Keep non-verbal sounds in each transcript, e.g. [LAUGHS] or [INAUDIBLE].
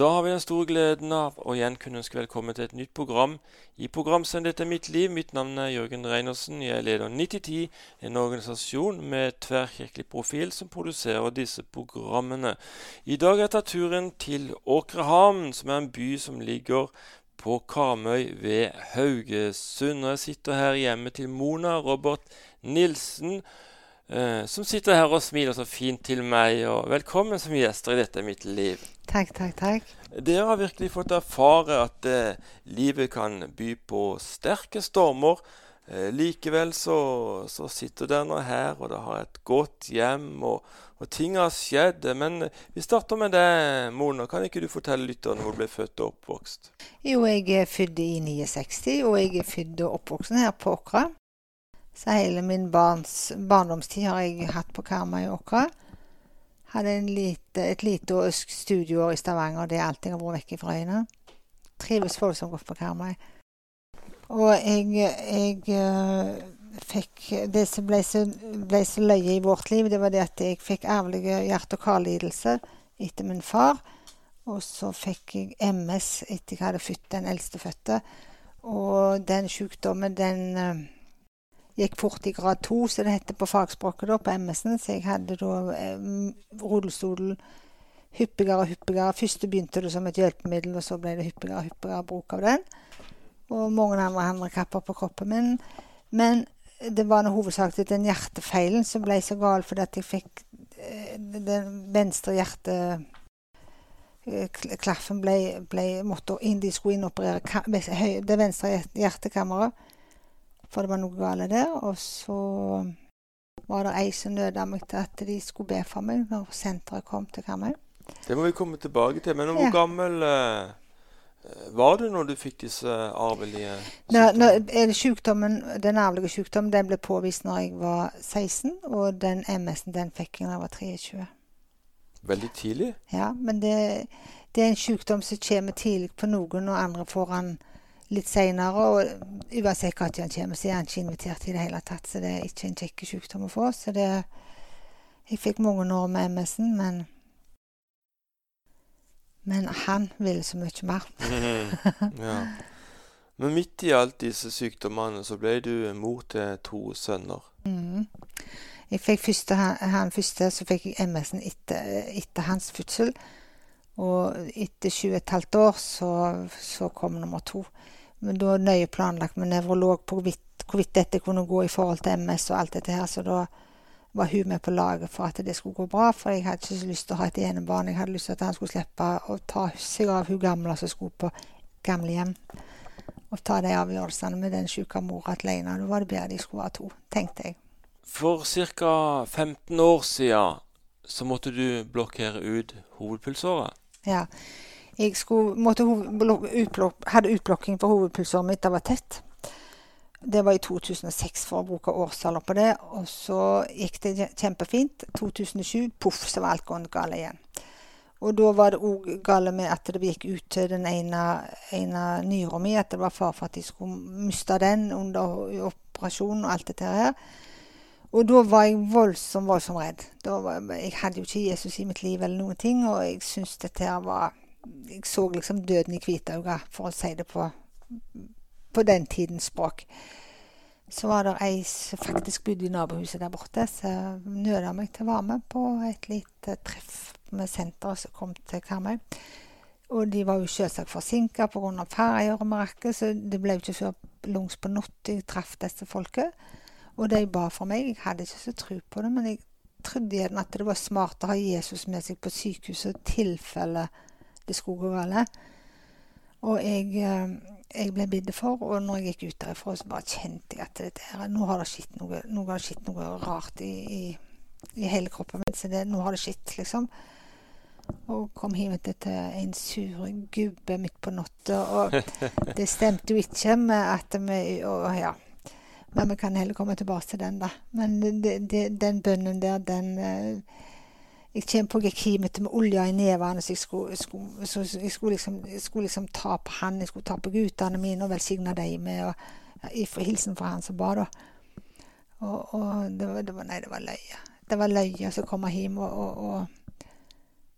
Da har vi den store gleden av å igjen kunne ønske velkommen til et nytt program i programsendingen 'Dette er mitt liv'. Mitt navn er Jørgen Reinersen. Jeg leder 9010, en organisasjon med tverrkirkelig profil som produserer disse programmene. I dag har jeg tatt turen til Åkrehamn, som er en by som ligger på Karmøy ved Haugesund. Jeg sitter her hjemme til Mona Robert Nilsen eh, som sitter her og smiler så fint til meg. Og velkommen som gjester i Dette mitt liv. Takk, takk, takk. Dere har virkelig fått erfare at eh, livet kan by på sterke stormer. Eh, likevel så, så, sitter dere nå her, og dere har et godt hjem, og, og ting har skjedd. Men vi starter med deg, Mona. Kan ikke du fortelle om hvor du ble født og oppvokst? Jo, jeg er født i 69, og jeg er født og oppvokst her på Åkra. Så hele min barns, barndomstid har jeg hatt på Karmøy Åkra. Hadde lite, et lite studieår i Stavanger. Det er alt jeg har vært vekk fra øyene. Trives voldsomt godt på Karmøy. Og jeg, jeg uh, fikk Det som ble så, ble så, løye i vårt liv, det var det at jeg fikk arvelige hjerte- og karlidelse etter min far. Og så fikk jeg MS etter jeg hadde født den eldstefødte. Og den sykdommen, den uh, gikk fort i grad to, som det heter på fagspråket, da, på MS-en. Så jeg hadde da eh, rullestolen hyppigere og hyppigere. Først begynte det som et hjelpemiddel, og så ble det hyppigere og hyppigere bruk av den. Og mange andre handikapper på kroppen min. Men det var noe hovedsakelig den hjertefeilen som ble så gal fordi at jeg fikk eh, den venstre hjerte eh, ble, ble måtte inn, De skulle inoperere det venstre hjertekammeret. For det var noe galt der. Og så var det ei som nøda meg til at de skulle be for meg når senteret kom til Karmøy. Det må vi komme tilbake til. Men hvor ja. gammel uh, var du når du fikk disse arvelige sykdommen? Den arvelige sykdommen den ble påvist når jeg var 16, og den MS-en den fikk jeg når jeg var 23. Veldig tidlig? Ja, men det, det er en sykdom som kommer tidlig på noen, og andre får den litt seinere. Og uansett når han kommer, så er han ikke invitert i det hele tatt. Så det er ikke en kjekk sykdom å få. Så det Jeg fikk mange år med MS-en, men Men han ville så mye mer. [LAUGHS] ja. Men midt i alt disse sykdommene så ble du mor til to sønner. Mm. Jeg fikk første, han, første, så fikk jeg MS-en etter, etter hans fødsel. Og etter 7,5 år så, så kom nummer to. Men da nøye planlagt med nevrolog på hvorvidt, hvorvidt dette kunne gå i forhold til MS og alt dette her. Så da var hun med på laget for at det skulle gå bra. For jeg hadde ikke lyst til å ha et enebarn. Jeg hadde lyst til at han skulle slippe å ta seg av hun gamle som skulle på gamlehjem. Og ta de avgjørelsene med den syke mora alene. Da var det bedre de skulle være to, tenkte jeg. For ca. 15 år siden så måtte du blokkere ut hovedpulsåret. Ja. Jeg utblok, hadde utblokking for hovedpulsåret mitt. Det var tett. Det var i 2006, for å bruke årstaller på det. Og så gikk det kjempefint. 2007, poff, så var alt gående galt igjen. Og da var det òg galt med at det gikk ut til den ene, ene nyra mi. At det var fare for at de skulle miste den under operasjonen og alt dette her. Og da var jeg voldsomt, voldsomt redd. Var, jeg hadde jo ikke Jesus i mitt liv eller noen ting, og jeg syntes dette her var jeg så liksom døden i hvitauga, for å si det på, på den tidens språk. Så var det ei som faktisk bodde i nabohuset der borte, som nøda meg til å være med på et lite treff med senteret som kom til Karmøy. Og de var jo selvsagt forsinka pga. ferjer og marakker, så det ble jo ikke så langs på natt jeg traff disse folket. Og de ba for meg. Jeg hadde ikke så tro på det, men jeg trodde igjen at det var smart å ha Jesus med seg på sykehuset i tilfelle det skog og galt. Og jeg, eh, jeg ble bidd for, og når jeg gikk ut derifra, så bare kjente jeg at dette her, nå har det skjedd noe, noe, noe, rart i, i, i, hele kroppen min. Så det, nå har det skjedd, liksom. Og kom hjem til en sur gubbe midt på natta. Og [LAUGHS] det stemte jo ikke med at vi og, ja. Men vi kan heller komme tilbake til den, da. Men det, det, den bønnen der, den uh, jeg kommer på jeg med olje i nevene, så jeg skulle, skulle, så jeg skulle, liksom, jeg skulle liksom ta på han, jeg skulle ta på guttene mine og velsigne dem med og, ja, hilsen fra han som ba, da. Og, og det, var, det, var, Nei, det var løye. Det var løye å komme hjem og, og, og,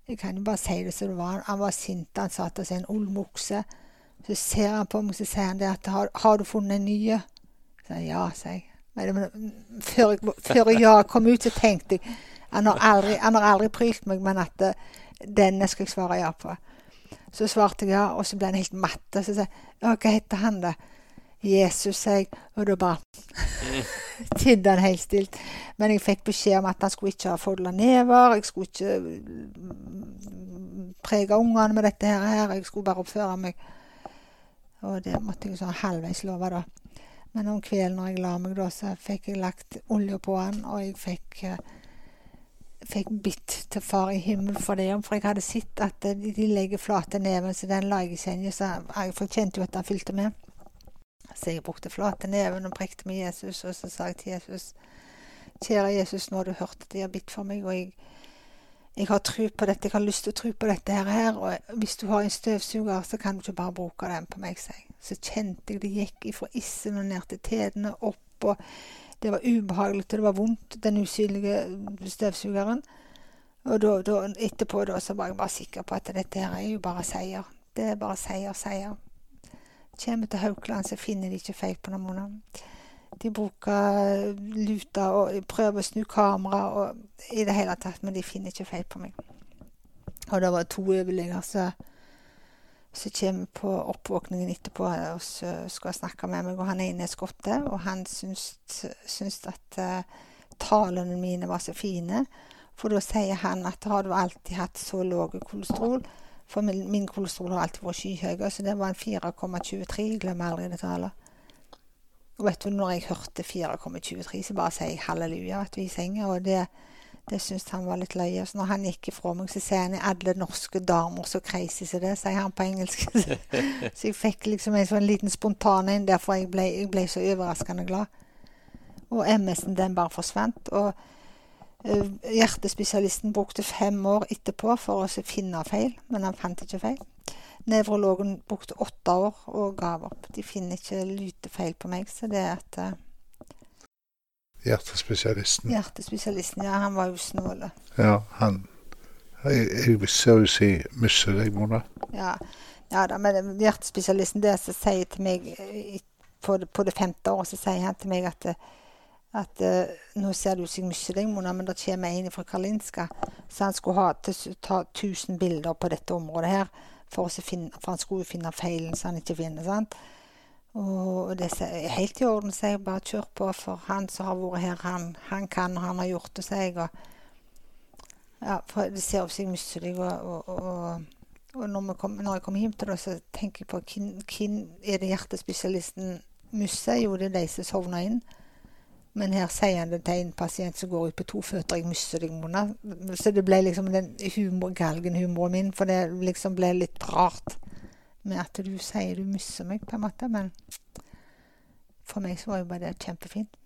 Jeg kan jo bare si det som det var. Han var sint. Han satt og sa en olmokse. Så ser han på meg så sier han det at har, har du funnet en ny? Så jeg, ja, sier jeg. Men, men, før, jeg, før ja kom ut, så tenkte jeg Han har aldri, han har aldri prylt meg, men at uh, denne skal jeg svare ja på. Så svarte jeg ja, og så ble han helt matte. Så sa jeg hva heter han, da? Jesus, sa jeg. Og da bare [LAUGHS] tidde han helt stilt. Men jeg fikk beskjed om at han skulle ikke ha folda never. Jeg skulle ikke mm, prege ungene med dette her. Jeg skulle bare oppføre meg. Og det måtte jeg sånn halvveis love, da. Men om kvelden når jeg la meg, da, så fikk jeg lagt olje på han, og jeg fikk uh, fikk bitt til far i himmelen for det. For jeg hadde sett at de, de legger flate neven, så den la jeg i senga. Så jeg kjente jo at han fylte med. Så jeg brukte flate neven og prekte med Jesus, og så sa jeg til Jesus Kjære Jesus, nå har du hørt at de har bitt for meg, og jeg, jeg har tro på dette, jeg har lyst til å tro på dette her, og hvis du har en støvsuger, så kan du ikke bare bruke den på meg, sa jeg. Så kjente jeg det gikk ifra issen og ned til tedene, opp, og det var ubehagelig, og det var vondt, den usynlige støvsugeren. Og da, da, etterpå da, så var jeg bare sikker på at dette her er jo bare seier. Det er bare seier, seier. Kommer til Haukeland, så finner de ikke feil på Namona. De bruker luta og prøver å snu kamera og i det hele tatt, men de finner ikke feil på meg. Og det var to overleger som kommer på oppvåkningen etterpå og så skal snakke med meg. Og han er skotte, og han syns, syns at uh, talene mine var så fine. For da sier han at har du alltid hatt så lav kolesterol, for min, min kolesterol har alltid vært skyhøy, så det var en 4,23. Jeg glemmer aldri det tallet. Og vet du, når jeg hørte 4,23, så bare sier jeg halleluja vet du, i senga. Og det, det syntes han var litt løye. Så når han gikk ifra meg, så sier han i alle norske damer så crazy som det, sier han på engelsk. [LAUGHS] så jeg fikk liksom en sånn liten spontan en der, for jeg ble, jeg ble så overraskende glad. Og MS-en, den bare forsvant. og uh, hjertespesialisten brukte fem år etterpå for å finne feil, men han fant ikke feil. Nevrologen brukte åtte år og gav opp. De finner ikke lytefeil på meg, så det at uh, Hjertespesialisten. Hjertespesialisten, ja. Han var jo snål. Ja, han Jeg, jeg ser jo si misse deg, Mona. Ja. ja da, men hjertespesialisten det som sier til meg eh, på det, på det femte året, så sier han til meg at uh, at nå ser det ut som jeg deg, Mona, men det kommer en fra Kalinska. Så han skulle ha, ta 1000 bilder på dette området her, for, finne, for han skulle jo finne feilen så han ikke finner. sant? Og det er helt i orden, sier jeg. Bare kjør på. For han som har vært her, han, han kan, og han har gjort det, sier jeg. Og, ja, for det ser ut som jeg deg. Og, og, og, og når, kom, når, jeg kommer hjem til det, så tenker jeg på hvem er det hjertespesialisten mister? Jo, det er de som sovner inn. Men her sier han det til en pasient som går ut på to føtter. 'Jeg mister deg, Mona.' Så det ble liksom den humor, galgenhumoren min. For det liksom ble litt rart med at du sier du mister meg, på en måte. Men for meg så var jo bare det kjempefint.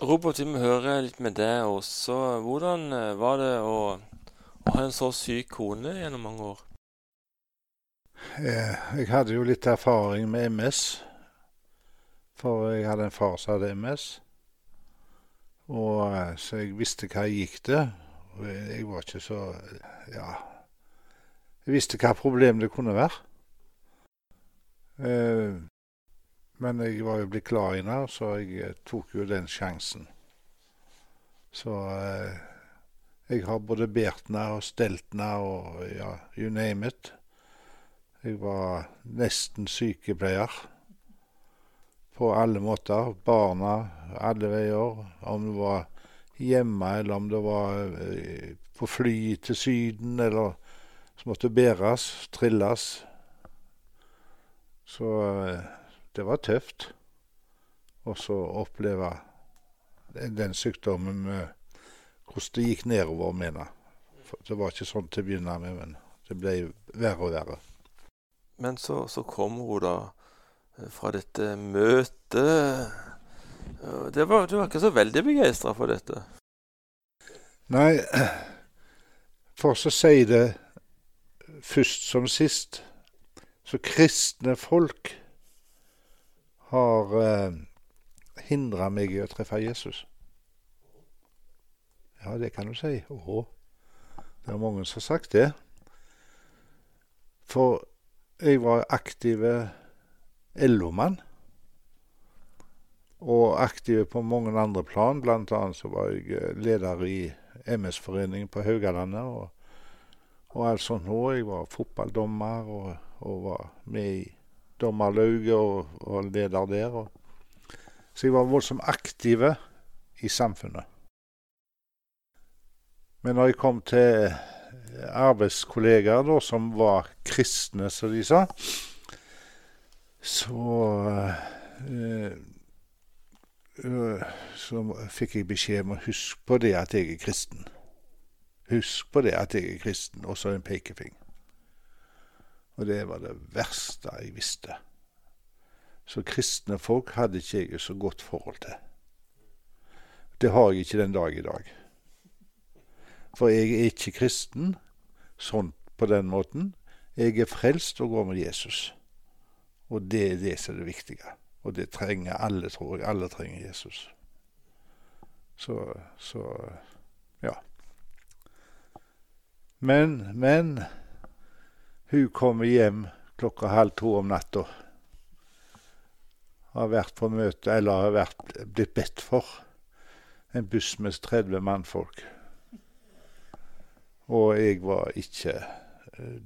Robert, vi må høre litt med deg også. Hvordan eh, var det å, å ha en så syk kone gjennom mange år? Eh, jeg hadde jo litt erfaring med MS. For jeg hadde en far som hadde MS. Og, eh, så jeg visste hva jeg gikk til. Jeg var ikke så Ja. Jeg visste hva problem det kunne være. Eh, men jeg var jo blitt klar i det, så jeg eh, tok jo den sjansen. Så jeg har både båret henne og stelt henne og ja, you name it. Jeg var nesten sykepleier på alle måter. Barna alle veier. Om det var hjemme, eller om det var eh, på fly til Syden, eller som måtte bæres, trilles. Så eh, det var tøft å oppleve den, den sykdommen med hvordan det gikk nedover med henne. Det var ikke sånn til å begynne med, men det ble verre og verre. Men så, så kom hun da fra dette møtet. Det var, du var ikke så veldig begeistra for dette? Nei, for så sier det først som sist, så kristne folk har eh, hindra meg i å treffe Jesus. Ja, det kan du si. Åh. Det er mange som har sagt det. For jeg var aktiv LO-mann. Og aktiv på mange andre plan. Blant annet så var jeg leder i MS-foreningen på Haugalandet og, og alt nå. Jeg var fotballdommer og, og var med i dommerlauget og, og leder der. Og. Så jeg var voldsomt aktiv i samfunnet. Men når jeg kom til arbeidskollegaer da, som var kristne, som de sa, så eh, så fikk jeg beskjed om å huske på det at jeg er kristen. Husk på det at jeg er kristen, og så en pekefing. Og det var det verste jeg visste. Så kristne folk hadde ikke jeg så godt forhold til. Det har jeg ikke den dag i dag. For jeg er ikke kristen sånn på den måten. Jeg er frelst og går med Jesus. Og det er det som er det viktige. Og det trenger alle, tror jeg. Alle trenger Jesus. Så, så ja. Men, men Hun kommer hjem klokka halv to om natta. Har vært på møte, eller har vært, blitt bedt for. En buss med 30 mannfolk. Og jeg var ikke eh,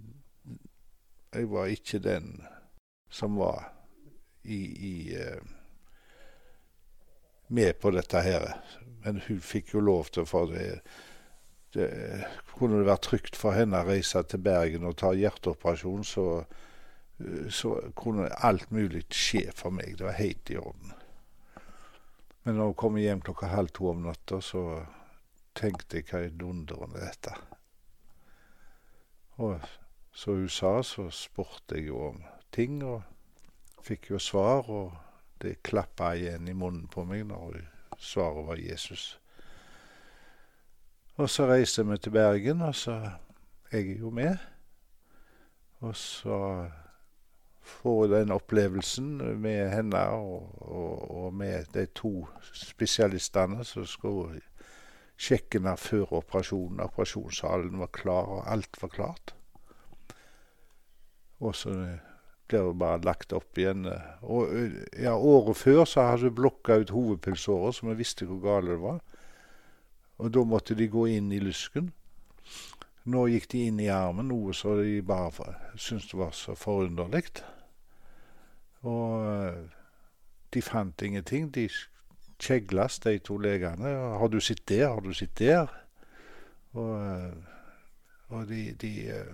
Jeg var ikke den som var i, i uh, med på dette her. Men hun fikk jo lov til, for det, det Kunne det vært trygt for henne å reise til Bergen og ta hjerteoperasjon, så, så kunne alt mulig skje for meg. Det var helt i orden. Men når hun kom hjem klokka halv to om natta, så tenkte jeg hva i dunderen er dette? Og så hun sa, så spurte jeg jo om ting. og Fikk jo svar, og det klappa igjen i munnen på meg når svaret var Jesus. Og så reiste vi til Bergen, og så Jeg er jo med. Og så får den opplevelsen med henne og, og, og, med de to spesialistene som skulle sjekke henne før operasjonen. Operasjonssalen var klar, og alt var klart. Og så blir hun bare lagt opp igjen. Og ja, Året før så hadde hun blokka ut hovedpulsåret, så vi visste hvor gale det var. Og da måtte de gå inn i lysken. Nå gikk de inn i armen, noe som de bare syntes var så forunderlig. Og de fant ingenting. De kjeglas, de to legene. 'Har du sett der? Har du sett der?' Og, og de, de,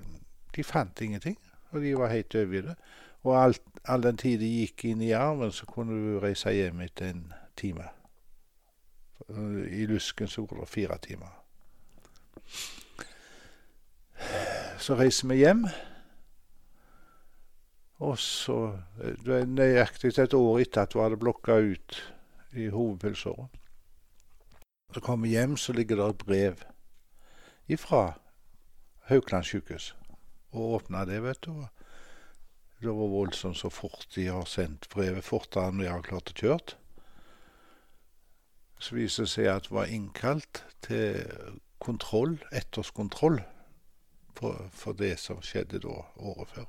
de fant ingenting. Og de var helt over i det. Og alt, all den tid de gikk inn i armen, så kunne du reise hjem etter en time. I Lusken så går det fire timer. Så reiser vi hjem. Og så Det er nøyaktig et år etter at hun hadde blokka ut i hovedpulsåret. Så kommer vi hjem, så ligger det et brev ifra Haukeland sykehus. Og åpna det, vet du. Det var voldsomt så fort de har sendt brevet, fortere enn vi har klart å kjøre. Så viser det seg at det var innkalt til kontroll, etterskontroll for, for det som skjedde da året før.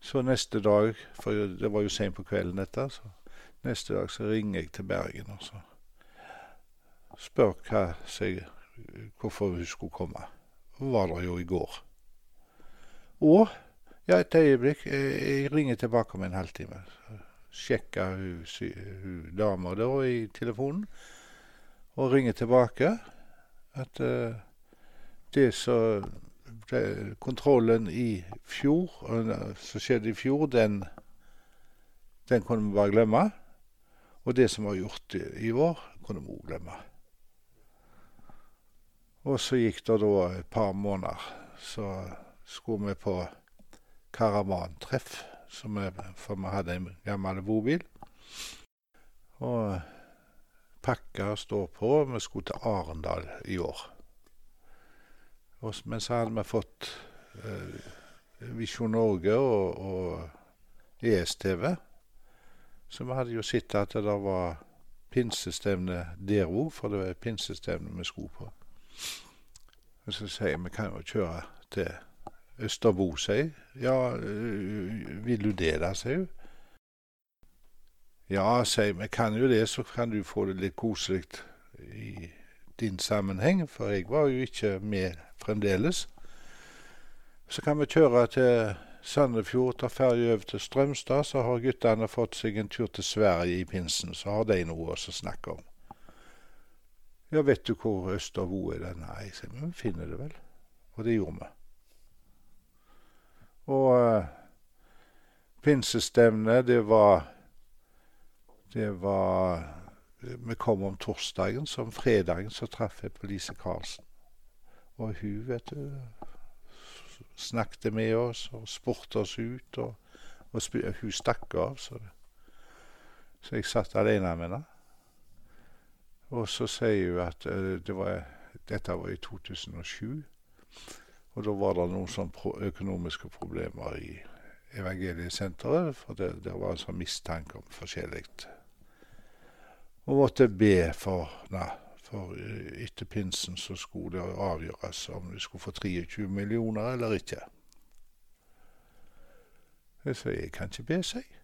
Så neste dag, for det var jo seint på kvelden dette, så neste dag så ringer jeg til Bergen og så spør hva, seg, hvorfor hun skulle komme. Hun var der jo i går. Og ja, et øyeblikk. Jeg ringer tilbake om en halvtime. Sjekker hun, hun dama da i telefonen, og ringer tilbake at uh, det som Kontrollen i fjor, som skjedde i fjor, den, den kunne vi bare glemme. Og det som var gjort i år, kunne vi òg glemme. Og så gikk det da et par måneder, så skulle vi på karavantreff, for vi hadde en gammel bobil. Og pakka står på. Vi skulle til Arendal i år. Og, men så hadde vi fått eh, Visjon Norge og, og ESTV. Så vi hadde jo sett at det var pinsestevne der òg, for det var pinsestevne vi skulle på. Og så sier jeg vi kan jo kjøre til Østerbo, sier. Ja, øh, vil du det da, sier hun. Ja, sier vi kan jo det, så kan du få det litt koselig i din sammenheng, for jeg var jo ikke med fremdeles. Så kan vi kjøre til Sandefjord, ta ferje over til Strømstad, så har guttene fått seg en tur til Sverige i pinsen, så har de noe å snakke om. Ja, vet du hvor Østervo er? Nei, sier vi, vi finner det vel. Og det gjorde vi. Og uh, pinsestevnet, det var Det var Vi kom om torsdagen, så om fredagen så traff jeg på Lise Karlsen. Og hun, vet du snakket med oss og spurte oss ut. Og, og hun stakk av, så, så jeg satt alene med henne. Og så sier hun at uh, det var, dette var i 2007. Og da var det noen sånn økonomiske problemer i Evangeliesenteret, for det, det var en sånn mistanke om forskjellig. Og måtte be for nei, for eh, etter pinsen så skulle det avgjøres om vi skulle få 23 millioner eller ikke. Jeg sa jeg kan ikke be, seg.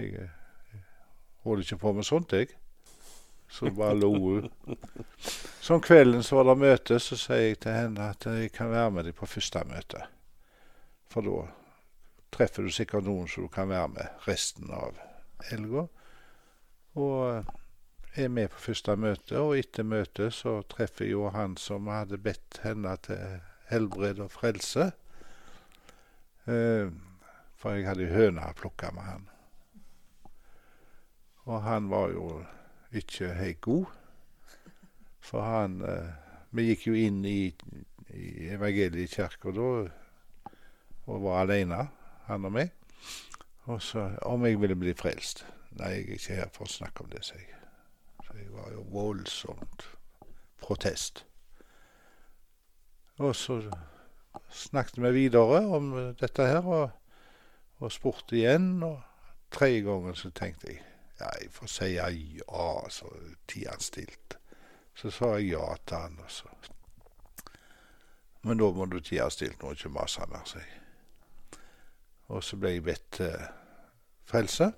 Jeg eh, holder ikke på med sånt, jeg. Så bare lo hun. Så om kvelden så var det møte, så sier jeg til henne at jeg kan være med deg på første møte. For da treffer du sikkert noen som du kan være med resten av helga. Og er med på første møte, og etter møtet så treffer jo han som hadde bedt henne til helbred og frelse. Eh, for jeg hadde høna plukka med han. Og han var jo ikke helt god. For han eh, Vi gikk jo inn i, i evangeliekirka da og var aleine, han og meg. Og så om jeg ville bli frelst. Nei, jeg er ikke her for å snakke om det, sier jeg. Så jeg var jo voldsomt protest. Og så snakket vi videre om dette her, og, og spurte igjen. Og tredje gangen så tenkte jeg ja, jeg får si ja, så tier han stilt. Så sa jeg ja til han, og så Men da må du tie stilt nå, ikke mase mer, sier jeg. Og så ble jeg bedt til frelse,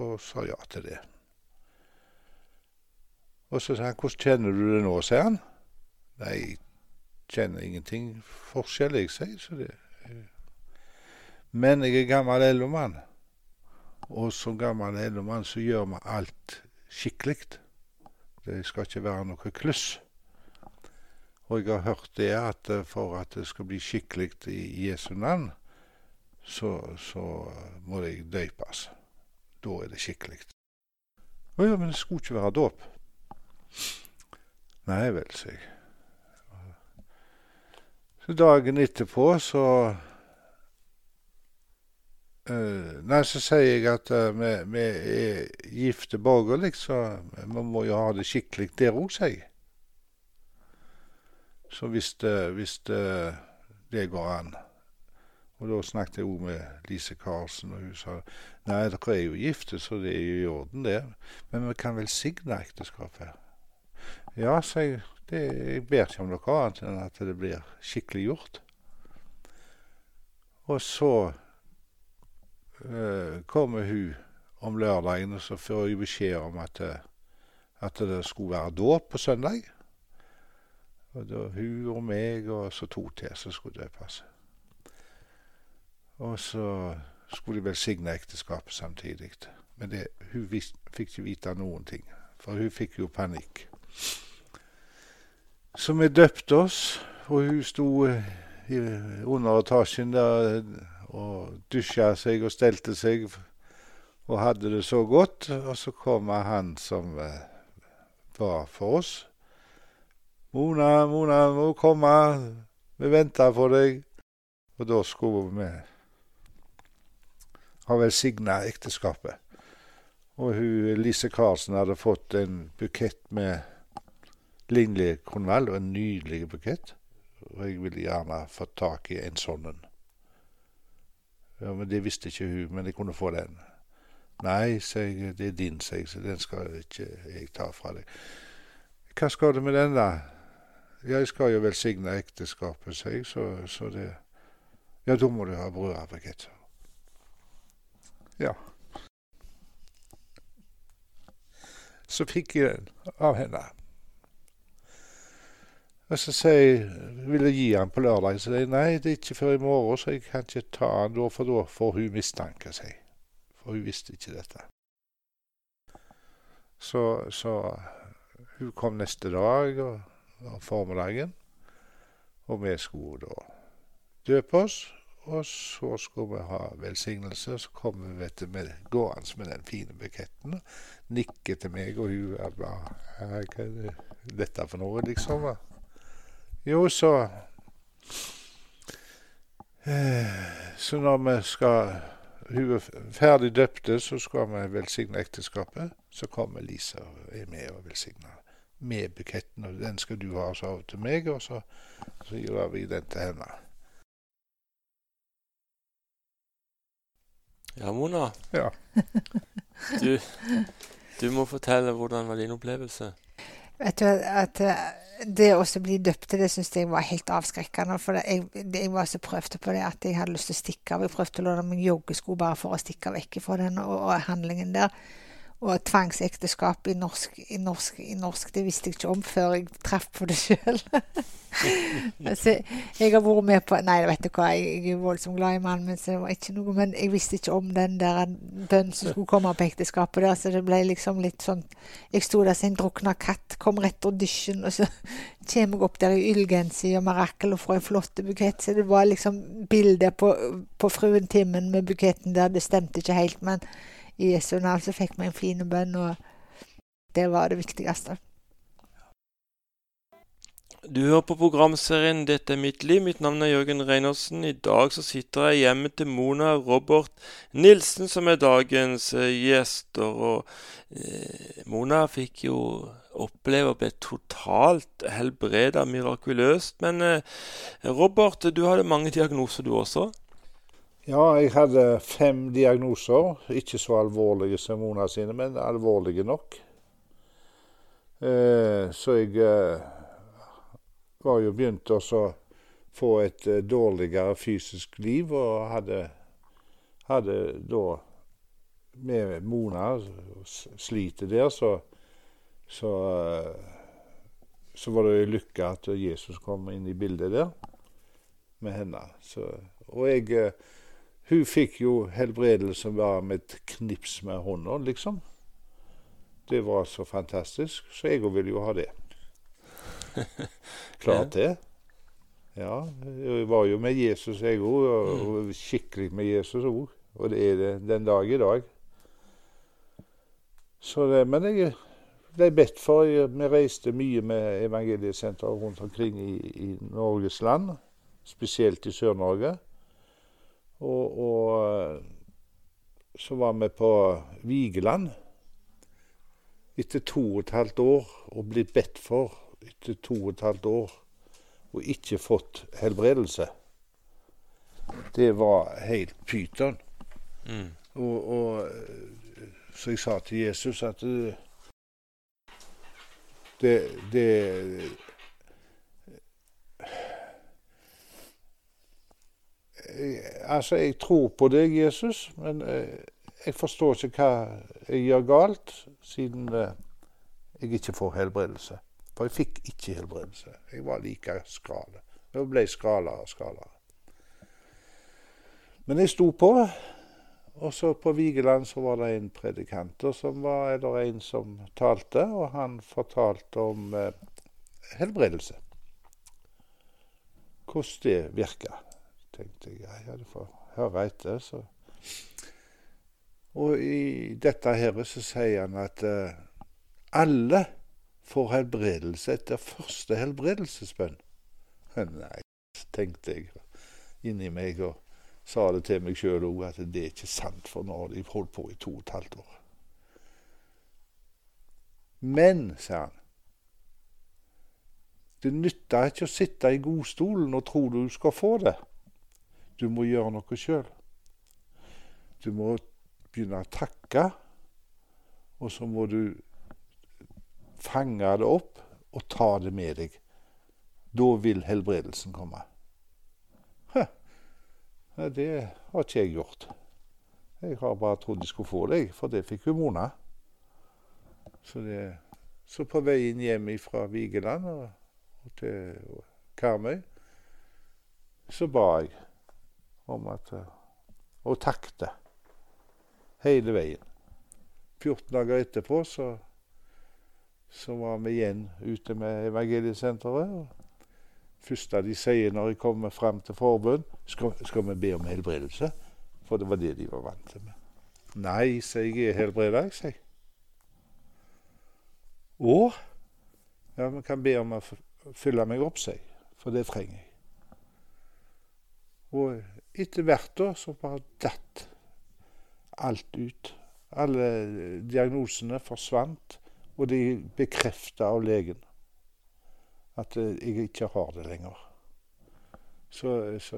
og sa ja til det. Og så sa han 'Hvordan kjenner du det nå', sier han. Nei, jeg kjenner ingenting forskjell, jeg, sier så det. Men jeg er gammel LO-mann. Og som gammel LO-mann så gjør vi alt skikkelig. Det skal ikke være noe kluss. Og jeg har hørt det at for at det skal bli skikkelig i Jesu navn, så, så må det døpes. Da er det skikkelig. Å ja, men det skulle ikke være dåp. Nei vel, sier jeg. Så dagen etterpå så nei, så sier jeg at uh, vi, vi, er gifte borgerlig, så vi må jo ha det skikkelig der òg, sier jeg. Så hvis, hvis det, går an. Og da snakket jeg òg med Lise Karlsen, og hun sa nei, dere er jo gifte, så det er jo i orden, det. Men vi kan velsigne ekteskapet. Ja, sa jeg. Det, jeg ber ikke om noe annet enn at det blir skikkelig gjort. Og så kommer hun om lørdagen, og så får jeg beskjed om at, eh, at det skulle være dåp på søndag. Og da hun og meg og så to til som skulle døpes. Og så skulle de velsigne ekteskapet samtidig. Men det, hun vis, fikk ikke vite noen ting, for hun fikk jo panikk. Så vi døpte oss, og hun sto eh, i underetasjen der og dusja seg og stelte seg og hadde det så godt. Og så kommer han som eh, var for oss. 'Mona, Mona, må komme. Vi venter på deg.' Og da skulle vi ha velsigna ekteskapet. Og hun, Lise Karlsen hadde fått en bukett med linglekonvall, og en nydelig bukett. Og jeg ville gjerne fått tak i en sånn en. Ja, men Det visste ikke hun, men jeg kunne få den. Nei, sier jeg, det er din, sier jeg, så den skal ikke jeg ta fra deg. Hva skal du med den, da? jeg skal jo velsigne ekteskapet, sier jeg, så, så det Ja, da må du ha brødavbrekett, sa Ja. Så fikk jeg den av henne. Og så sier jeg, vil jeg gi han på lørdag. Så sier jeg nei, det er ikke før i morgen, så jeg kan ikke ta han da, for da får hun mistanke, sier For hun visste ikke dette. Så, så hun kom neste dag og, og formiddagen, og vi skulle da døpe oss. Og så skulle vi ha velsignelse, og så kom vi vet du, gående med den fine buketten. Og nikket til meg, og hun bare Hva er dette for noe, liksom? Jo, så eh, Så når vi skal Hun er ferdig døpte, så skal vi velsigne ekteskapet. Så kommer Lisa og er med og velsigner med buketten. Og den skal du ha, så til meg, og så, så gir vi den til henne. Ja, Mona. Ja. Du, du må fortelle hvordan var din opplevelse? Vet du at Det å bli døpt det syns jeg var helt avskrekkende. For jeg, jeg, var så prøvde på det at jeg hadde lyst til å stikke av. Jeg prøvde å låne meg joggesko bare for å stikke vekk fra den og, og handlingen der. Og tvangsekteskap i norsk, i, norsk, i norsk, det visste jeg ikke om før jeg traff på det sjøl. [LAUGHS] altså, jeg har vært med på Nei, vet du hva, jeg, er voldsomt glad i mannen min, så det var ikke noe Men jeg visste ikke om den der bønnen som skulle komme på ekteskapet der, så det ble liksom litt sånn Jeg sto der som en drukna katt, kom rett av dusjen, og så [LAUGHS] kommer jeg opp der i ullgenser og marakel og får en flott bukett. Så det var liksom bildet på, på fruen Timmen med buketten der, det stemte ikke helt, men i Jesu navn, så fikk vi en fin bønn, og det var det viktigste. Du hører på programserien 'Dette er mitt liv'. Mitt navn er Jørgen Reinersen. I dag så sitter jeg hjemme til Mona Robert Nilsen, som er dagens eh, gjester. Og eh, Mona fikk jo oppleve å bli totalt helbreda mirakuløst. Men eh, Robert, du hadde mange diagnoser, du også? Ja, jeg hadde fem diagnoser. Ikke så alvorlige som Mona sine, men alvorlige nok. Eh, så jeg eh, var jo begynt å få et eh, dårligere fysisk liv, og hadde, hadde da med Mona slitet der, så, så, eh, så var det lykke at Jesus kom inn i bildet der med henne. Så, og jeg eh, hun fikk jo helbredelsen bare med et knips med hånda, liksom. Det var så fantastisk, så jeg òg ville jo ha det. [LAUGHS] Klart det. Ja, jeg var jo med Jesus, jeg òg, og skikkelig med Jesus òg. Og det er det den dag i dag. Så det, men jeg ble bedt for. Vi reiste mye med evangeliesenter rundt omkring i, i Norges land, spesielt i Sør-Norge. Og, og, så var vi på Vigeland etter to og et halvt år og blitt bedt for etter to og et halvt år og ikke fått helbredelse. Det var helt pyton. Mm. Og, og, så jeg sa til Jesus at det, det Altså, jeg tror på deg, Jesus, men eh, jeg forstår ikke hva jeg gjør galt, siden eh, jeg ikke får helbredelse. For jeg fikk ikke helbredelse. Jeg var like skral. Jeg ble skralere og skralere. Men jeg sto på. Og så på Vigeland så var det en predikant som var, eller en som talte, og han fortalte om eh, helbredelse. Hvordan det virka tenkte jeg ja, du får høre etter. Så. Og i dette her så sier han at uh, alle får helbredelse etter første helbredelsesbønn. Nei, tenkte jeg inni meg og sa det til meg sjøl òg, at det er ikke sant, for nå har de holdt på i to og et halvt år. Men, sa han, det nytter ikke å sitte i godstolen og tro du skal få det. Du må gjøre noe sjøl. Du må begynne å takke, og så må du fange det opp og ta det med deg Da vil helbredelsen komme. Hæ. Det har ikke jeg gjort. Jeg har bare trodd jeg skulle få det, for det fikk jo Mona. Så, det, så på veien hjem fra Vigeland og, og til Karmøy, så ba jeg om at Og takte hele veien. 14 dager etterpå så, så var vi igjen ute med Evangeliesenteret. første de sier når jeg kommer fram til forbund, skal, skal vi be om helbredelse? For det var det de var vant til med. Nei, sier jeg, jeg er helbreda, jeg, sier. Å? Ja, vi kan be om å fylle meg opp, sier jeg. For det trenger jeg. Og etter hvert da så bare datt alt ut. Alle diagnosene forsvant, og de bekrefta av legen at jeg ikke har det lenger. Så, så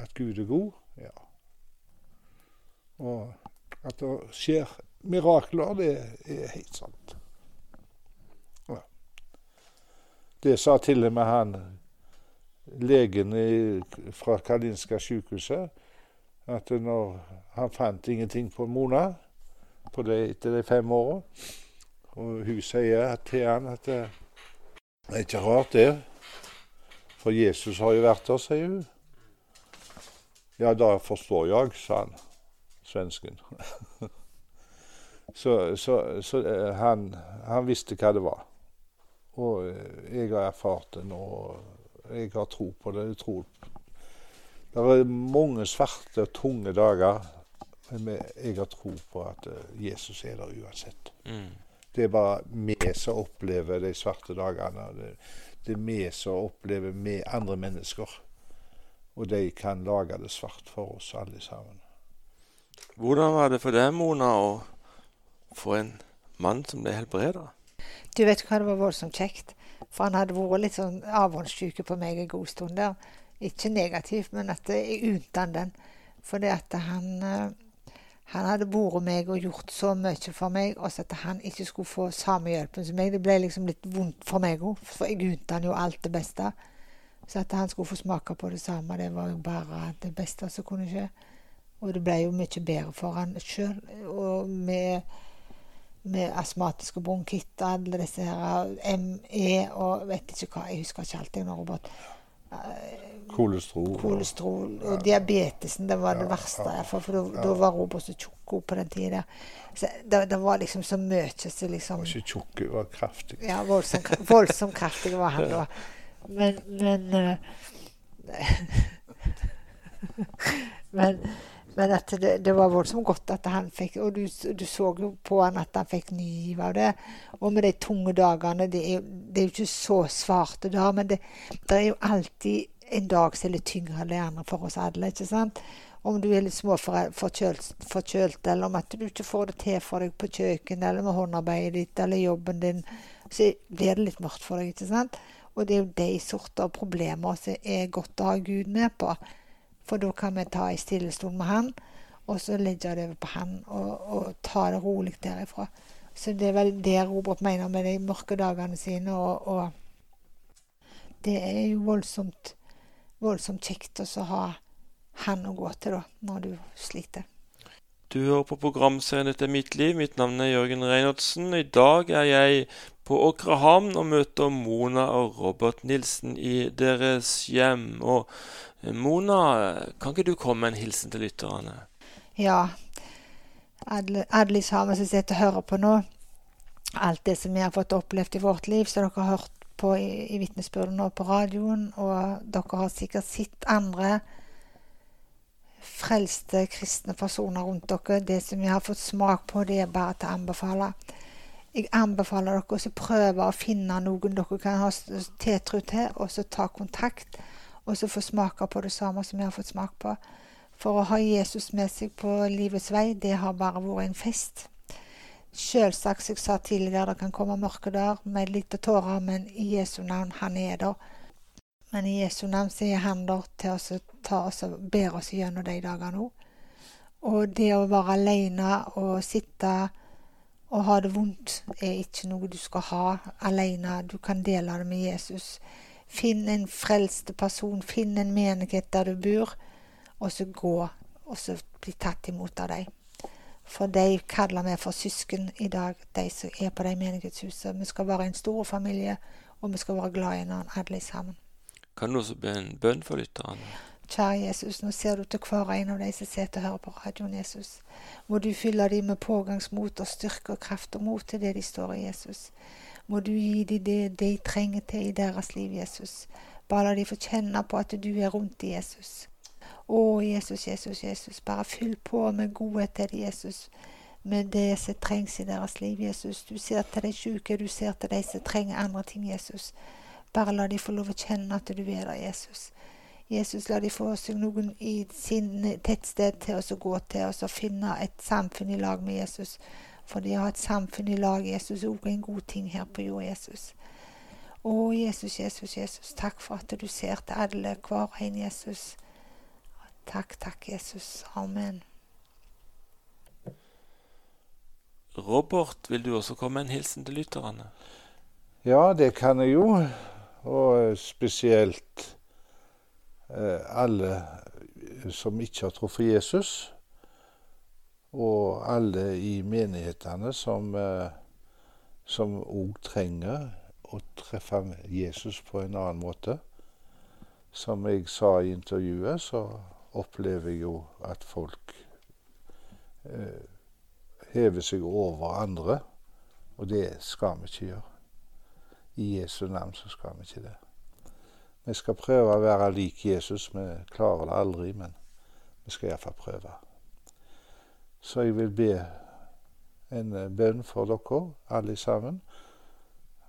at Gud er god, ja. Og at det skjer mirakler, det er helt sant. Ja. Det sa til og med han legen i, fra Kalinska sykehuset at når han fant ingenting på Mona på det, etter de fem åra, og hun sier til han at det er ikke rart, det. For Jesus har jo vært der, sier hun. Ja, da forstår jeg, sa han svensken. [LAUGHS] så, så, så han, han, visste hva det var. Og jeg har erfart det nå. Jeg har tro på det. Jeg tror. Det er mange svarte tunge dager, men jeg har tro på at Jesus er der uansett. Mm. Det er bare vi som opplever de svarte dagene. Det, det er vi som opplever med andre mennesker. Og de kan lage det svart for oss alle sammen. Hvordan var det for deg, Mona, å få en mann som ble helbreda? Du vet hva, det var voldsomt kjekt. For han hadde vært litt sånn avhåndssyke på meg en god stund der. Ikke negativt, men at jeg unte han den. Fordi at han, eh, han hadde vært meg og gjort så mye for meg, og så at han ikke skulle få samme hjelpen som meg. Det ble liksom litt vondt for meg òg, for jeg unte han jo alt det beste. Så at han skulle få smake på det samme, det var jo bare det beste som kunne skje. Og det ble jo mye bedre for han sjøl. Og med, med astmatiske bronkitter, alle disse her ME og vet ikke hva, jeg husker ikke alt. Jeg, Robert. Kolesterol. Kolesterol og og diabetesen, det var det verste. Ja, for, for da, ja. var Robert så tjukk på den tida. Det, det, var liksom så mye så liksom Var ikke tjukk, var kraftig. Ja, voldsomt, voldsom kraftig var han da. Men Men, uh, [LAUGHS] men men at det, det, var voldsomt godt at han fikk Og du, du, så jo på han at han fikk nyv av det. Og med de tunge dagene Det er, det er jo ikke så svarte dager, men det, det, er jo alltid en dag som er litt tyngre enn de andre for oss alle. ikke sant? Om du er litt småforkjølt, forkjølt, eller om at du ikke får det til for deg på kjøkkenet, eller med håndarbeidet ditt, eller jobben din, så blir det litt mørkt for deg. ikke sant? Og det er jo de sorter problemer som er godt å ha Gud med på. For da kan vi ta en stillestol med han, og så legge det over på han og, og ta det rolig derifra. Så det er vel det Robert mener med de mørke dagene sine. Og, og det er jo voldsomt, voldsomt kjekt å ha han å gå til da, når du sliter. Du hører på programserien 'Dette er mitt liv'. Mitt navn er Jørgen Reinertsen. I dag er jeg på Åkrehamn og møter Mona og Robert Nilsen i deres hjem. Og Mona, kan ikke du komme med en hilsen til lytterne? Ja. Alle sammen som sitter og hører på nå. Alt det som vi har fått opplevd i vårt liv, som dere har hørt på i, i vitnesbyrdet nå på radioen. Og dere har sikkert sett andre frelste kristne personer rundt dere. Det som vi har fått smak på, det er bare til å anbefale. Jeg anbefaler dere å prøve å finne noen dere kan ha tiltro til, og så ta kontakt. Og så få smake på det samme som jeg har fått smak på. For å ha Jesus med seg på livets vei, det har bare vært en fest. Selvsagt, som jeg sa tidligere, det kan komme mørke dager med litt tårer, men i Jesu navn, han er der. Men i Jesu navn så er han der til å ta oss og bære oss gjennom de dagene òg. Og det å være alene og sitte og ha det vondt, er ikke noe du skal ha alene. Du kan dele det med Jesus Finn en frelste person, finn en menighet der du bor, og så gå, og så bli tatt imot av dem. For de kaller vi for søsken i dag, de som er på de menighetshusene. Vi skal være en stor familie, og vi skal være glad i hverandre alle sammen. Kan du også be en bønn for lytterne? Kjære Jesus, nå ser du til hver en av de som sitter og hører på radioen, Jesus. Må du fylle dem med pågangsmot og styrke og kraft og mot til det de står i, Jesus. Må du gi dem det de trenger til i deres liv, Jesus. Bare la de få kjenne på at du er rundt i Jesus. Å, Jesus, Jesus, Jesus. Bare fyll på med godhet til dem, Jesus. Med det som trengs i deres liv, Jesus. Du ser til de syke, du ser til de som trenger andre ting, Jesus. Bare la de få lov å kjenne at du er der, Jesus. Jesus, la de få seg noen i sin tettsted til oss å gå til og og finne et samfunn i lag med Jesus. For det å ha et samfunn i lag, Jesus, er også en god ting her på jord, Jesus. Å, Jesus, Jesus, Jesus, takk for at du ser til alle, hver en, Jesus. Takk, takk, Jesus. Amen. Robert, vil du også komme med en hilsen til lytterne? Ja, det kan jeg jo. Og spesielt eh, alle som ikke har truffet Jesus. Og alle i menighetene som eh, òg trenger å treffe Jesus på en annen måte. Som jeg sa i intervjuet, så opplever jeg jo at folk eh, hever seg over andre. Og det skal vi ikke gjøre. I Jesu navn så skal vi ikke det. Vi skal prøve å være lik Jesus. Vi klarer det aldri, men vi skal iallfall prøve. Så jeg vil be en eh, bønn for dere, alle sammen.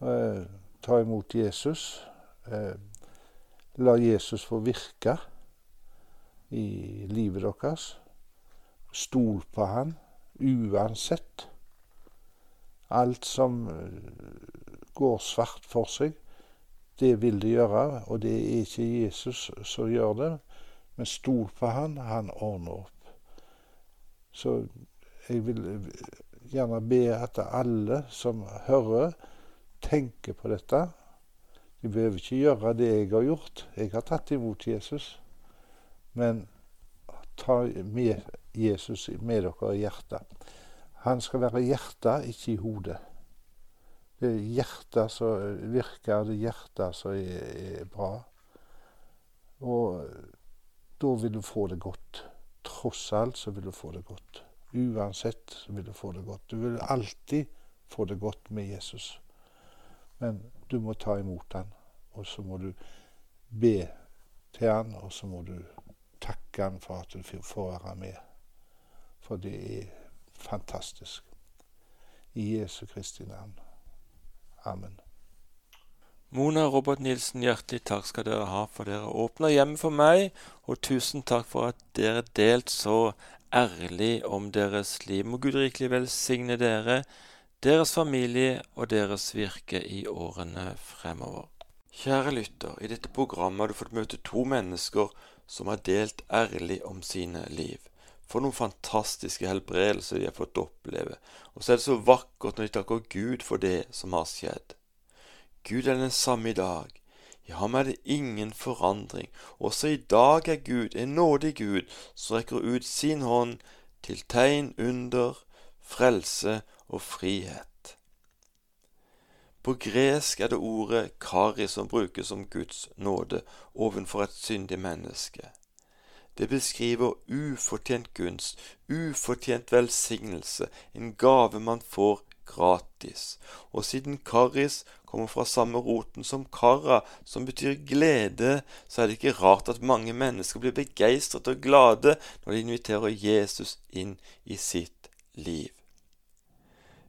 Eh, ta imot Jesus. Eh, la Jesus få virke i livet deres. Stol på han uansett. Alt som går svart for seg, det vil det gjøre, og det er ikke Jesus som gjør det. Men stol på han, han ordner opp. Så jeg vil gjerne be at alle som hører, tenker på dette. De behøver ikke gjøre det jeg har gjort. Jeg har tatt imot Jesus. Men ta med Jesus med dere i hjertet. Han skal være hjertet, ikke i hodet. Det er hjertet som virker, det er hjertet som er, er bra. Og da vil du få det godt. Tross alt så vil du få det godt. Uansett så vil du få det godt. Du vil alltid få det godt med Jesus. Men du må ta imot han, og så må du be til han, og så må du takke han for at du får være med. For det er fantastisk. I Jesu Kristi navn. Amen. Mona Robert Nilsen, hjertelig takk skal dere ha for dere åpner hjemmet for meg, og tusen takk for at dere delt så ærlig om deres liv. Må Gud rikelig velsigne dere, deres familie og deres virke i årene fremover. Kjære lytter, i dette programmet har du fått møte to mennesker som har delt ærlig om sine liv. For noen fantastiske helbredelser de har fått oppleve. Og så er det så vakkert når de takker Gud for det som har skjedd. Gud er den samme i dag. I ham er det ingen forandring. Også i dag er Gud en nådig Gud som rekker ut sin hånd til tegn, under, frelse og frihet. På gresk er det ordet kari som brukes som Guds nåde ovenfor et syndig menneske. Det beskriver ufortjent gunst, ufortjent velsignelse, en gave man får gratis. Og siden karis kommer fra samme roten som kara, som betyr glede, så er det ikke rart at mange mennesker blir begeistret og glade når de inviterer Jesus inn i sitt liv.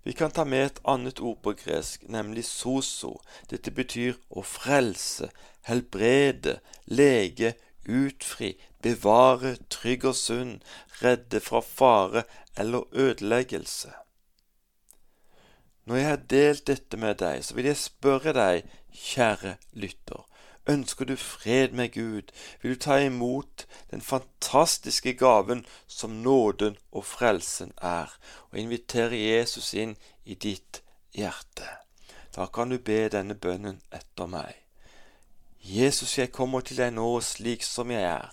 Vi kan ta med et annet ord på gresk, nemlig soso. Dette betyr å frelse, helbrede, lege, utfri, bevare trygg og sunn, redde fra fare eller ødeleggelse. Når jeg har delt dette med deg, så vil jeg spørre deg, kjære lytter, ønsker du fred med Gud, vil du ta imot den fantastiske gaven som nåden og frelsen er, og invitere Jesus inn i ditt hjerte. Da kan du be denne bønnen etter meg. Jesus, jeg kommer til deg nå slik som jeg er.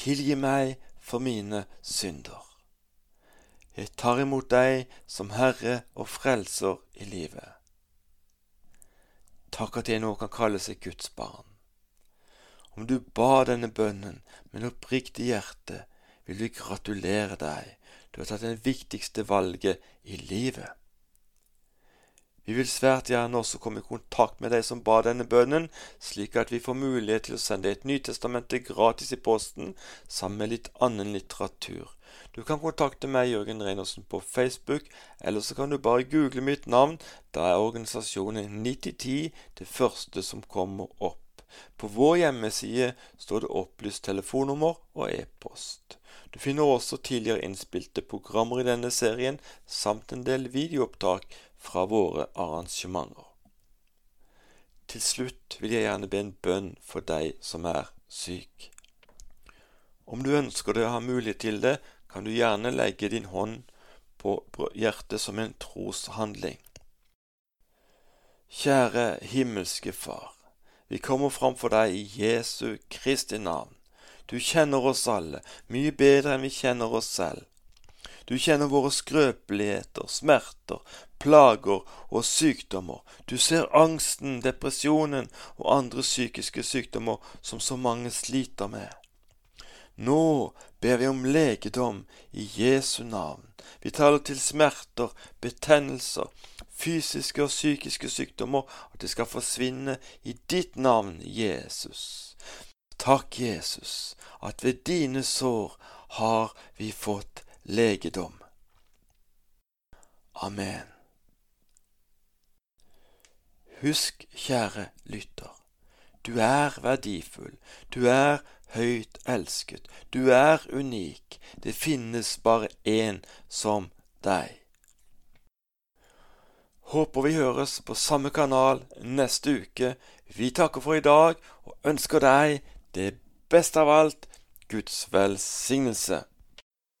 Tilgi meg for mine synder. Jeg tar imot deg som Herre og Frelser i livet. Takk at jeg nå kan kalle seg Guds barn. Om du ba denne bønnen med oppriktig hjerte, vil vi gratulere deg. Du har tatt det viktigste valget i livet. Vi vil svært gjerne også komme i kontakt med deg som ba denne bønnen, slik at vi får mulighet til å sende et Nytestamente gratis i posten sammen med litt annen litteratur. Du kan kontakte meg, Jørgen Reinersen, på Facebook, eller så kan du bare google mitt navn. Da er organisasjonen 9010 det første som kommer opp. På vår hjemmeside står det opplyst telefonnummer og e-post. Du finner også tidligere innspilte programmer i denne serien, samt en del videoopptak fra våre arrangementer. Til slutt vil jeg gjerne be en bønn for deg som er syk. Om du ønsker det og har mulighet til det, kan du gjerne legge din hånd på hjertet som en troshandling. Kjære himmelske Far. Vi kommer framfor deg i Jesu Kristi navn. Du kjenner oss alle mye bedre enn vi kjenner oss selv. Du kjenner våre skrøpeligheter, smerter, plager og sykdommer. Du ser angsten, depresjonen og andre psykiske sykdommer som så mange sliter med. Nå ber vi om legedom i Jesu navn. Vi taler til smerter, betennelser, fysiske og psykiske sykdommer, at det skal forsvinne i ditt navn, Jesus. Takk, Jesus, at ved dine sår har vi fått legedom. Amen. Husk, kjære lytter, du er verdifull, du er høyt elsket, du er unik, det finnes bare én som deg. Håper vi høres på samme kanal neste uke. Vi takker for i dag og ønsker deg det beste av alt Guds velsignelse.